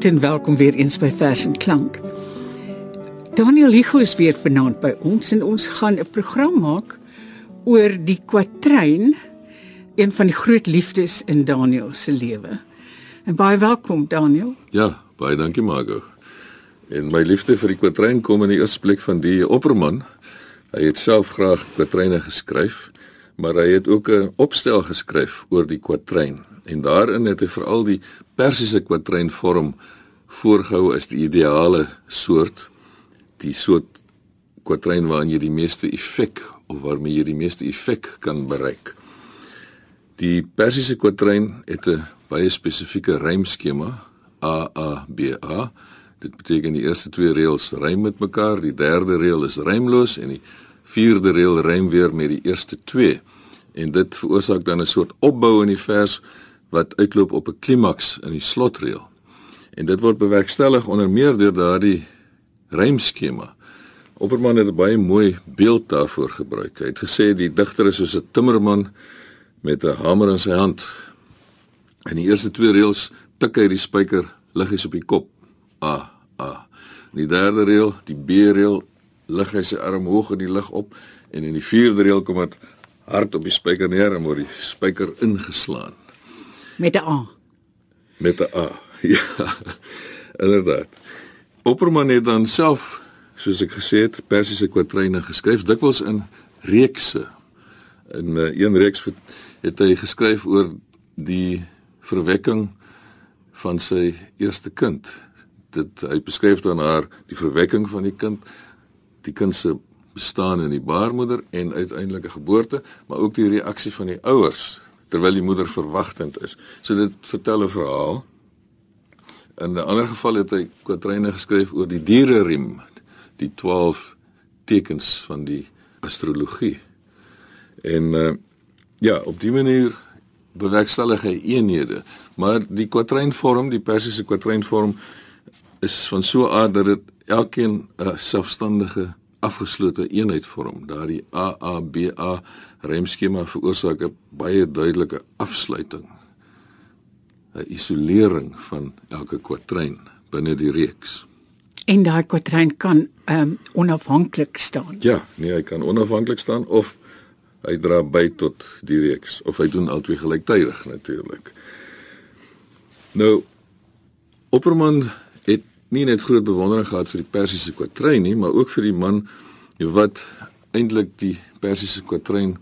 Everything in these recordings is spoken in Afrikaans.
Goeienaand en welkom weer eens by Vers en Klank. Daniel Hugo is weer vanaand by ons en ons gaan 'n program maak oor die kwatrein, een van die groot liefdes in Daniel se lewe. En baie welkom Daniel. Ja, baie dankie Margo. En my liefde vir die kwatrein kom in die eerste plek van die opperman. Hy het self graag kwatreine geskryf, maar hy het ook 'n opstel geskryf oor die kwatrein en daarin het hy veral die persiese kwatreinvorm voorgehou as die ideale soort die soort kwatrein waarin jy die meeste effek of waarmee jy die meeste effek kan bereik. Die persiese kwatrein het 'n baie spesifieke rymskema A A B A. Dit beteken die eerste twee reëls rym met mekaar, die derde reël is rymloos en die vierde reël rym weer met die eerste twee. En dit veroorsaak dan 'n soort opbou in die vers wat uitloop op 'n klimaks in die slotreël. En dit word bewerkstellig onder meer deur daardie rymskema. Opperman het 'n baie mooi beeld daarvoor gebruik. Hy het gesê die digter is soos 'n timmerman met 'n hamer in sy hand. In die eerste twee reëls tik hy die spyker liggies op die kop. A a. In die derde reël, die B reël, lig hy sy arm hoog in die lug op en in die vierde reël kom dit hard op die spyker neer en word die spyker ingeslaan met 'n A. Met 'n A. Ja. Inderdaad. Opperman het dan self, soos ek gesê het, persiese kwatryne geskryf, dikwels in reekse. In uh, een reeks het hy geskryf oor die verwekking van sy eerste kind. Dit hy beskryf dan haar die verwekking van die kind, die kind se bestaan in die baarmoeder en uiteindelike geboorte, maar ook die reaksie van die ouers terwyl die moeder verwagtend is. So dit vertel 'n verhaal. In 'n ander geval het hy kwatryne geskryf oor die diereriem, die 12 tekens van die astrologie. En uh ja, op dié manier bewerkstellig hy eenhede, maar die kwatrynvorm, die persiese kwatrynvorm is van so 'n aard dat dit elkeen 'n selfstandige afgeslote eenheid vorm. Daardie AABA remskema veroorsaak 'n baie duidelike afsluiting. 'n Isolering van elke kwatrein binne die reeks. En daai kwatrein kan ehm um, onafhanklik staan. Ja, nee, hy kan onafhanklik staan of hy dra by tot die reeks of hy doen albei gelyktydig natuurlik. Nou Opperman nie net groot bewondering gehad vir die persiese kwatrein nie, maar ook vir die man wat eintlik die persiese kwatrein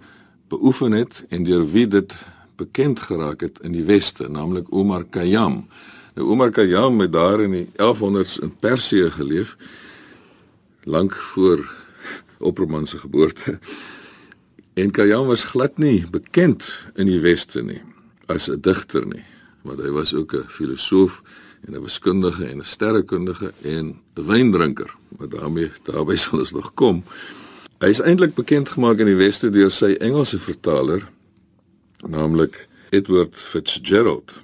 beoefen het en deur wie dit bekend geraak het in die weste, naamlik Omar Khayyam. Nou Omar Khayyam het daar in die 1100s in Persië geleef lank voor Opperman se geboorte. En Khayyam was glad nie bekend in die weste nie as 'n digter nie, want hy was ook 'n filosoof en 'n wiskundige en 'n sterrekundige en 'n wyndrinker. Maar daarmee daarby sal ons nog kom. Hy is eintlik bekend gemaak in die weste deur sy Engelse vertaler, naamlik Edward Fitzgerald.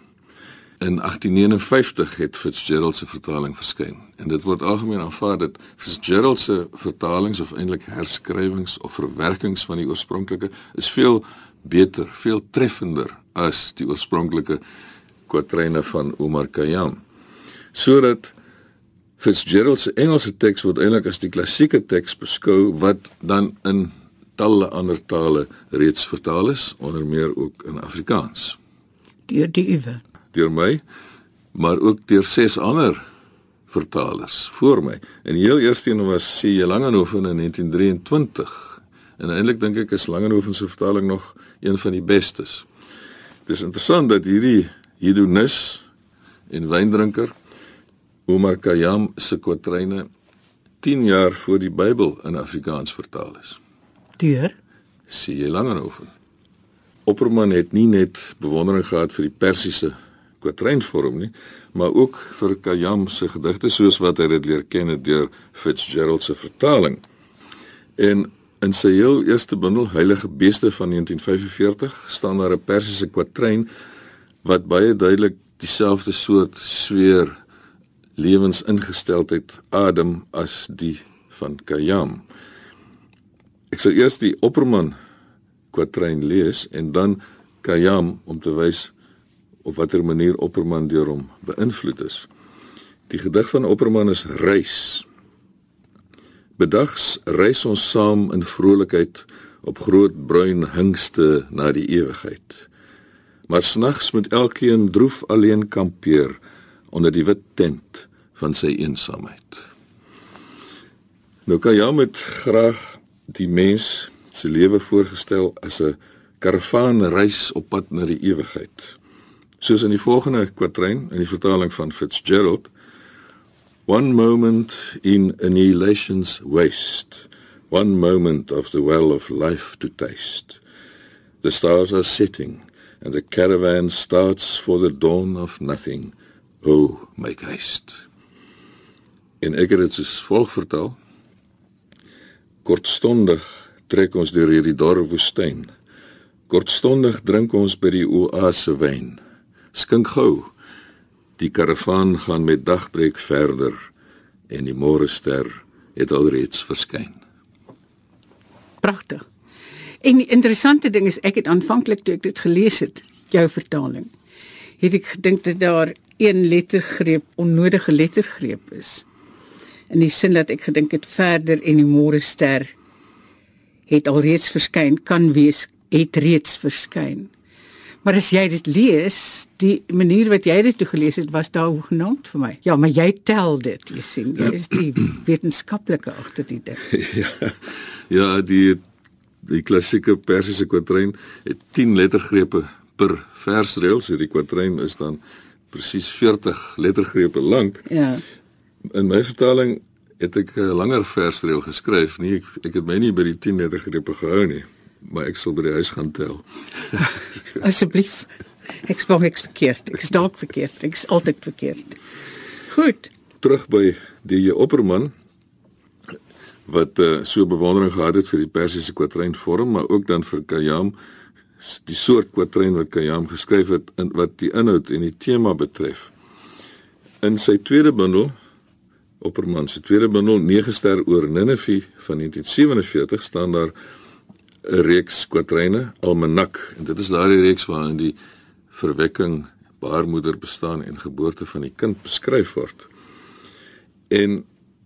In 1859 het Fitzgerald se vertaling verskyn en dit word algemeen aanvaar dat Fitzgerald se vertalings of eintlik herskrywings of verwerkings van die oorspronklike is veel beter, veel treffender as die oorspronklike kwatryne van Omar Khayyam. Sodat Fitzgerald se Engelse teks word eintlik as die klassieke teks beskou wat dan in talle ander tale reeds vertaal is, onder meer ook in Afrikaans. Deur die uwe. Deur my, maar ook deur ses ander vertalers voor my. En heel eerste een was C. Langehoven in 1923. En eintlik dink ek is Langehoven se vertaling nog een van die bestes. Dis interessant dat hierdie hedonis en wyndrinker Omar Khayyam se kwatryne 10 jaar voor die Bybel in Afrikaans vertaal is. Deur sien jy Langehoven. Opperman het nie net bewondering gehad vir die Persiese kwatrynvorm nie, maar ook vir Khayyam se gedigte soos wat hy dit leer ken deur Fitzgerald se vertaling. En in sy heel eerste bundel Heilige Beeste van 1945 staan daar 'n Persiese kwatryn wat baie duidelik dieselfde soort sweer lewensingesteldheid adem as die van Khayyam. Ek sal eers die Opperman kwatrein lees en dan Khayyam om te wys op watter manier Opperman deur hom beïnvloed is. Die gedig van Opperman is reis. Bedags reis ons saam in vrolikheid op groot bruin hingste na die ewigheid. Maar snags moet elkeen droef alleen kampeer onder die wit tent van sy eensaamheid. Nou kan jy met graag die mens se lewe voorgestel as 'n karavaan reis op pad na die ewigheid. Soos in die volgende kwatryn in die vertaling van Fitzgerald One moment in annihilation's waste one moment of the well of life to taste. The stars are setting, and the caravan starts for the dawn of nothing. Oh, make haste. In Egerets is volgvertaal. Kortstondig trek ons deur hierdie dorre woestyn. Kortstondig drink ons by die oase wyn. Skink gou. Die karavaan gaan met dagbreek verder en die môre ster het alreeds verskyn pragtig. En die interessante ding is ek het aanvanklik toe ek dit gelees het, jou vertaling, het ek gedink dat daar een lettergreep onnodige lettergreep is. In die sin dat ek gedink het verder en die môre ster het alreeds verskyn, kan wees het reeds verskyn. Maar as jy dit lees, die manier wat jy dit toe gelees het, was daar genoemd vir my. Ja, maar jy tel dit, jy sien, jy is die wetenskaplike agter die ding. ja. Ja, die die klassieke persiese kwatryn het 10 lettergrepe per versreël, so die kwatryn is dan presies 40 lettergrepe lank. Ja. In my vertaling het ek 'n langer versreël geskryf, nie ek, ek het my nie by die 10 lettergrepe gehou nie maar ek sal by die huis gaan tel. Asseblief. Ek sê ek verkeerd. Ek dalk verkeerd. Ek is altyd verkeerd. Goed. Terug by die opperman wat uh, so bewondering gehad het vir die persiese kwatryn vorm, maar ook dan vir Khayyam die soort kwatryn wat Khayyam geskryf het in wat die inhoud en die tema betref. In sy tweede bundel Opperman se tweede bundel 9 ster oor Ninive van 1947 staan daar 'n reeks kwatryne, Almanak, en dit is daardie reeks waarin die verwekking, baarmoeder bestaan en geboorte van die kind beskryf word. En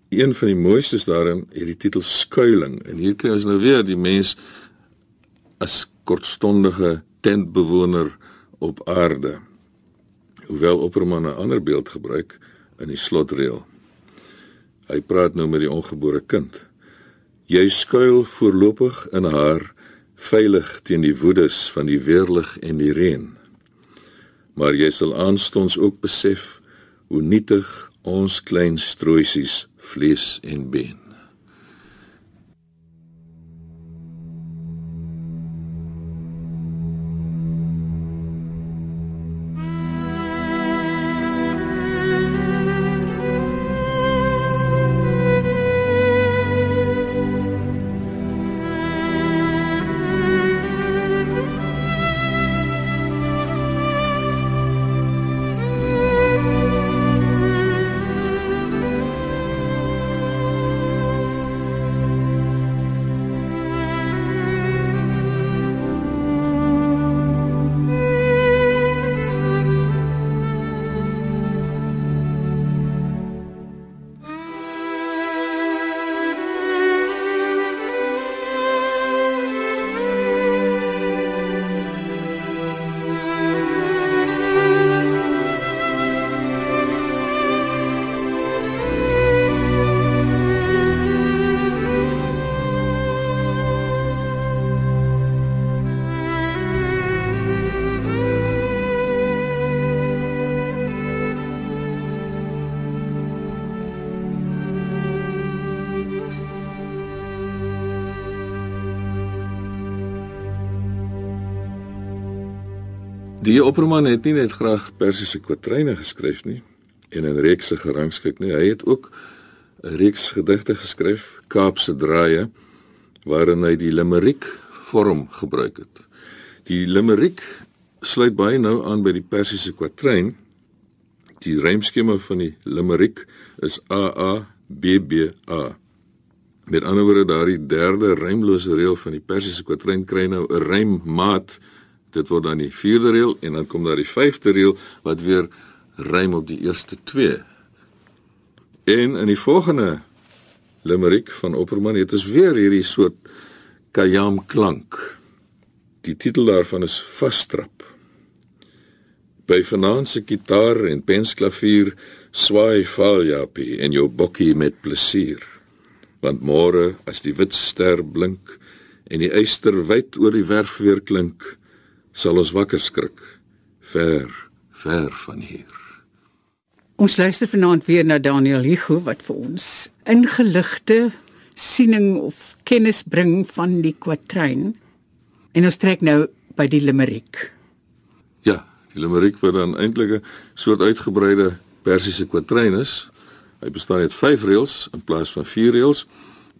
een van die mooistes daarin het die titel Skuiling en hier kry ons nou weer die mens as kortstondige tentbewoner op aarde. Hoewel Opperman 'n ander beeld gebruik in die slotreël. Hy praat nou met die ongebore kind. Jy skuil voorlopig in haar veilig teen die woedes van die weerlig en die reën. Maar jy sal aanstonds ook besef hoe nietig ons klein strooisies vlees en been. Die opperman het nie net graag persiese kwatryne geskryf nie en 'n reeks gerangskik nie. Hy het ook 'n reeks gedigte geskryf, Kaapse Draaie, waarin hy die limeriek vorm gebruik het. Die limeriek sluit baie nou aan by die persiese kwatryn. Die rymskema van die limeriek is AA BBA. Met ander woorde, daardie derde rymlose reël van die persiese kwatryn kry nou 'n rymmaat Dit word dan die vierde reël en dan kom daar die vyfde reël wat weer rym op die eerste twee En in die volgende limerick van Opperman het ons weer hierdie soort kayam klank. Die titel daarvan is Vasstrap. By vanaand se gitaar en pensklavier swaai Faljapie en jou bokkie met plesier. Want môre as die wit ster blink en die eyster wyd oor die werf weer klink, sal ons wakker skrik ver ver van hier. Ons luister vanaand weer na Daniel Hugo wat vir ons ingeligte siening of kennis bring van die kwatrein. En ons trek nou by die limerick. Ja, die limerick wat dan eintlik 'n soort uitgebreide Persiese kwatrein is. Hy bestaan uit 5 reëls in plaas van 4 reëls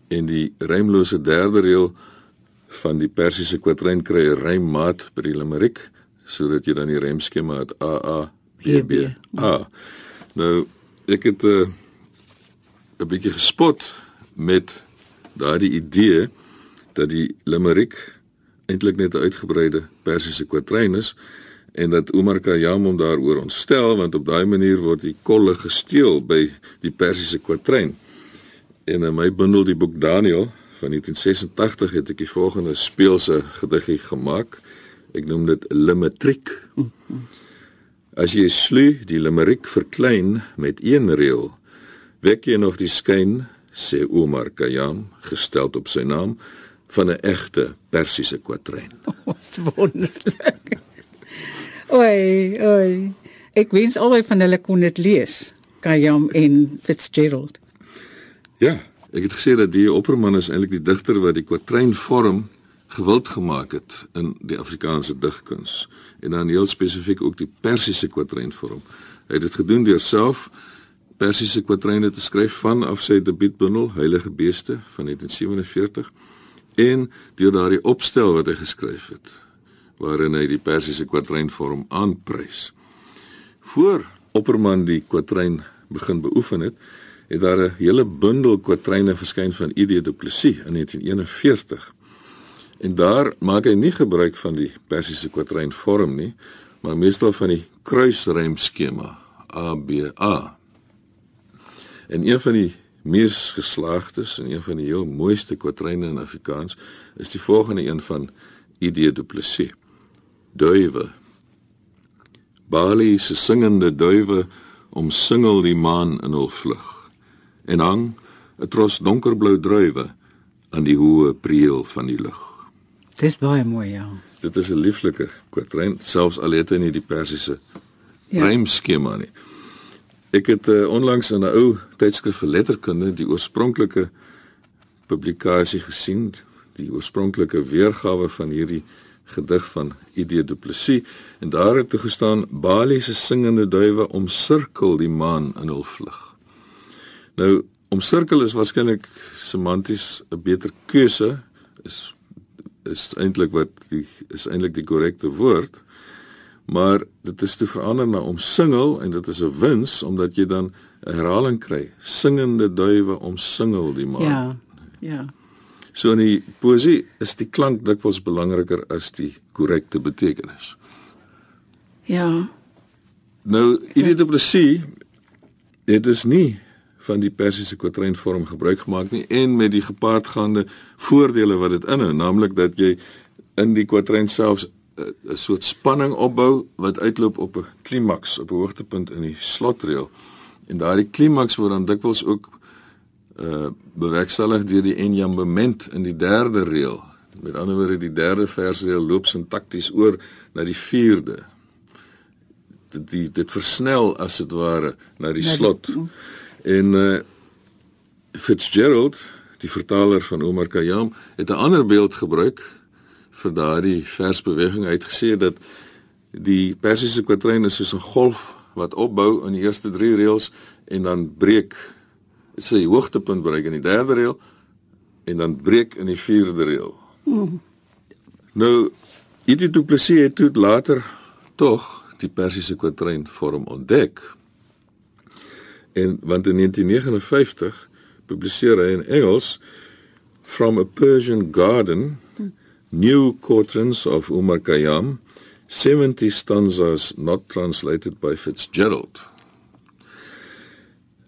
en die rymlose derde reël van die Persiese kwatrein kry 'n rymmaat by die limerick sodat jy dan die rymskema het A A B B A. Nou ek het 'n uh, 'n bietjie gespot met daardie idee dat die limerick eintlik net 'n uitgebreide Persiese kwatrein is en dat Omar Khayyam hom daaroor ontstel want op daai manier word die kolle gesteel by die Persiese kwatrein. En in my bundel die boek Daniel van 1986 het ek die volgende speelse gediggie gemaak. Ek noem dit Limetriek. As jy slu die limerick verklein met een reël, wek jy nog die skyn, sê Omar Khayyam, gestel op sy naam van 'n egte Persiese kwatrein. Wat wonderlik. Oi, oi. Ek wens albei van hulle kon dit lees. Kayam en Fitzgerald. Ja, ek het gesê dat die Opperman is eintlik die digter wat die kwatrein vorm gewild gemaak het in die Afrikaanse digkuns en dan heel spesifiek ook die Persiese kwatrein vorm. Hy het dit gedoen deur self Persiese kwatreine te skryf van af sy debuutbundel Heilige Beeste van 1947 en deur daardie opstel wat hy geskryf het waarin hy die Persiese kwatrein-vorm aanprys. Voor Opperman die kwatrein begin beoefen het, het daar 'n hele bundel kwatreine verskyn van ID Du Plessis in 1941. En daar maak hy nie gebruik van die Persiese kwatrein-vorm nie, maar meestal van die kruisrymskema ABA. En een van die mees geslaagdes en een van die heel mooiste kwatreine in Afrikaans is die volgende een van ID Du Plessis duwe. Bali se singende duwe omsingel die maan in hul vlug en hang 'n tros donkerblou druiwe aan die hoë priel van die lug. Dis baie mooi, ja. Dit is 'n lieflike kwatrein, selfs al het hy nie die persiese ja. rymskema nie. Ek het uh, onlangs in 'n ou tydskrif vir letterkunde die oorspronklike publikasie gesien, die oorspronklike weergawe van hierdie gedig van ID Du Plessis en daar het toe gestaan Bali se singende duwe omsirkel die maan in hul vlug. Nou omsirkel is waarskynlik semanties 'n beter keuse is is eintlik wat die is eintlik die korrekte woord. Maar dit is te verander na omsingel en dit is 'n wins omdat jy dan 'n herhaling kry. Singende duwe omsingel die maan. Ja. Ja. So in die poesie is die klank dikwels belangriker as die korrekte betekenis. Ja. Nou, Edith Du Plessis het dus nie van die persiese kwatreinvorm gebruik gemaak nie en met die gepaardgaande voordele wat dit inhou, naamlik dat jy in die kwatrein selfs eh, 'n soort spanning opbou wat uitloop op 'n klimaks, op 'n hoogtepunt in die slotreël. En daardie klimaks word dan dikwels ook uh bewerkstellig deur die enjambement in die derde reël. Met ander woorde die derde versreël loop sintakties oor na die vierde. Dit die, dit versnel as dit ware na die slot. En uh Fitzgerald, die vertaler van Omar Khayyam, het 'n ander beeld gebruik vir daardie versbeweging uitgesê dat die persiese kwatrein is soos 'n golf wat opbou in die eerste 3 reëls en dan breek sy hoogtepunt bereik in die derde reël en dan breek in die vierde reël. Hmm. Nou Edith Du Plessis het toe later tog die persiese kwatrein vorm ontdek. En want in 1959 publiseer hy in Engels From a Persian Garden New Quatrains of Umar Khayyam 70 stanzas not translated by Fitzgerald.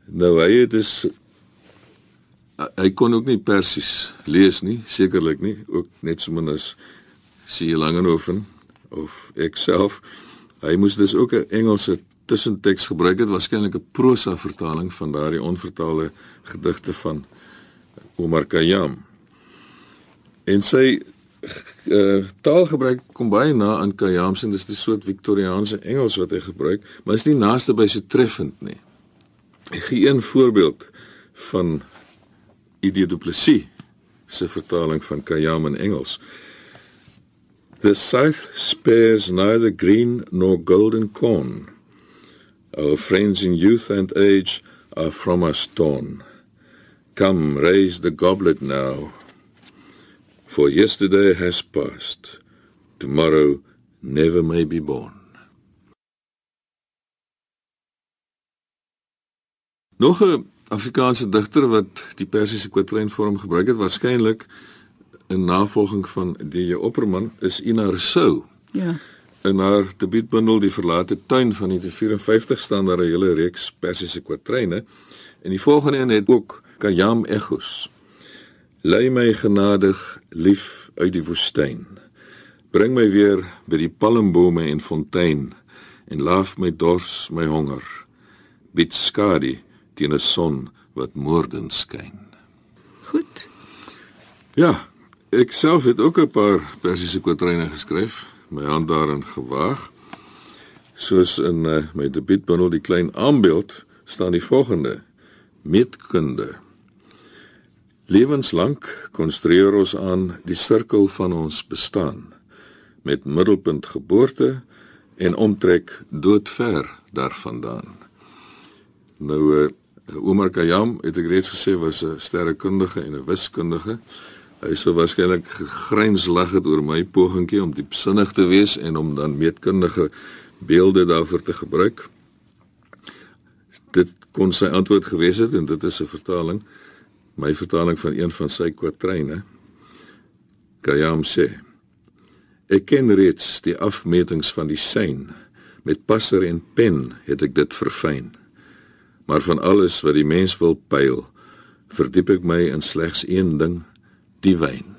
Nou hy het dus hy kon ook nie Persies lees nie, sekerlik nie, ook net so min as C. Langenhoven of ek self. Hy moes dus ook 'n Engelse tussenteks gebruik het, waarskynlik 'n prosa vertaling van daardie onvertaalde gedigte van Omar Khayyam. En sy uh, taalgebruik kom baie na aan Khayyam se, dis 'n soort Victoriaanse Engels wat hy gebruik, maar is nie naaste by so treffend nie. Ek gee een voorbeeld van Idie Du Plessis se vertaling van Khayyam in Engels. The south spares neither green nor golden corn. Our friends in youth and age are from us torn. Come, raise the goblet now, for yesterday has passed. Tomorrow never may be born. Nog 'n Afrikaanse digter wat die Persiese kwatreinvorm gebruik het, waarskynlik in navolging van die Opperman is Ina Rousseau. Ja. In haar debuutbundel Die verlate tuin van 1954 staan daar 'n hele reeks Persiese kwatreine en die volgende een het ook Kayam Echos. Lei my genadig lief uit die woestyn. Bring my weer by die palmbome en fontein en laaf my dors, my honger. Bied skadu teen 'n son wat moordend skyn. Goed. Ja, ek self het ook 'n paar Persiese kwatreine geskryf, my hand daarin gewaag. Soos in uh, my debuutbundel Die klein aanbeeld staan die volgende: Meetkunde. Lewenslank konstrueer ons aan die sirkel van ons bestaan met middelpunt geboorte en omtrek doodver daarvandaan. Nou uh, Omar Khayyam het ek reeds gesê was 'n sterrekundige en 'n wiskundige. Hy sou waarskynlik gegryns-lag het oor my pogingkie om diepsinnig te wees en om dan meetkundige beelde daarvoor te gebruik. Dit kon sy antwoord gewees het en dit is 'n vertaling, my vertaling van een van sy kwatryne. Khayyam sê: Ek ken reeds die afmetings van die sein. Met passer en pen het ek dit verfyn maar van alles wat die mens wil pyl, verdiep ek my in slegs een ding, die wyn.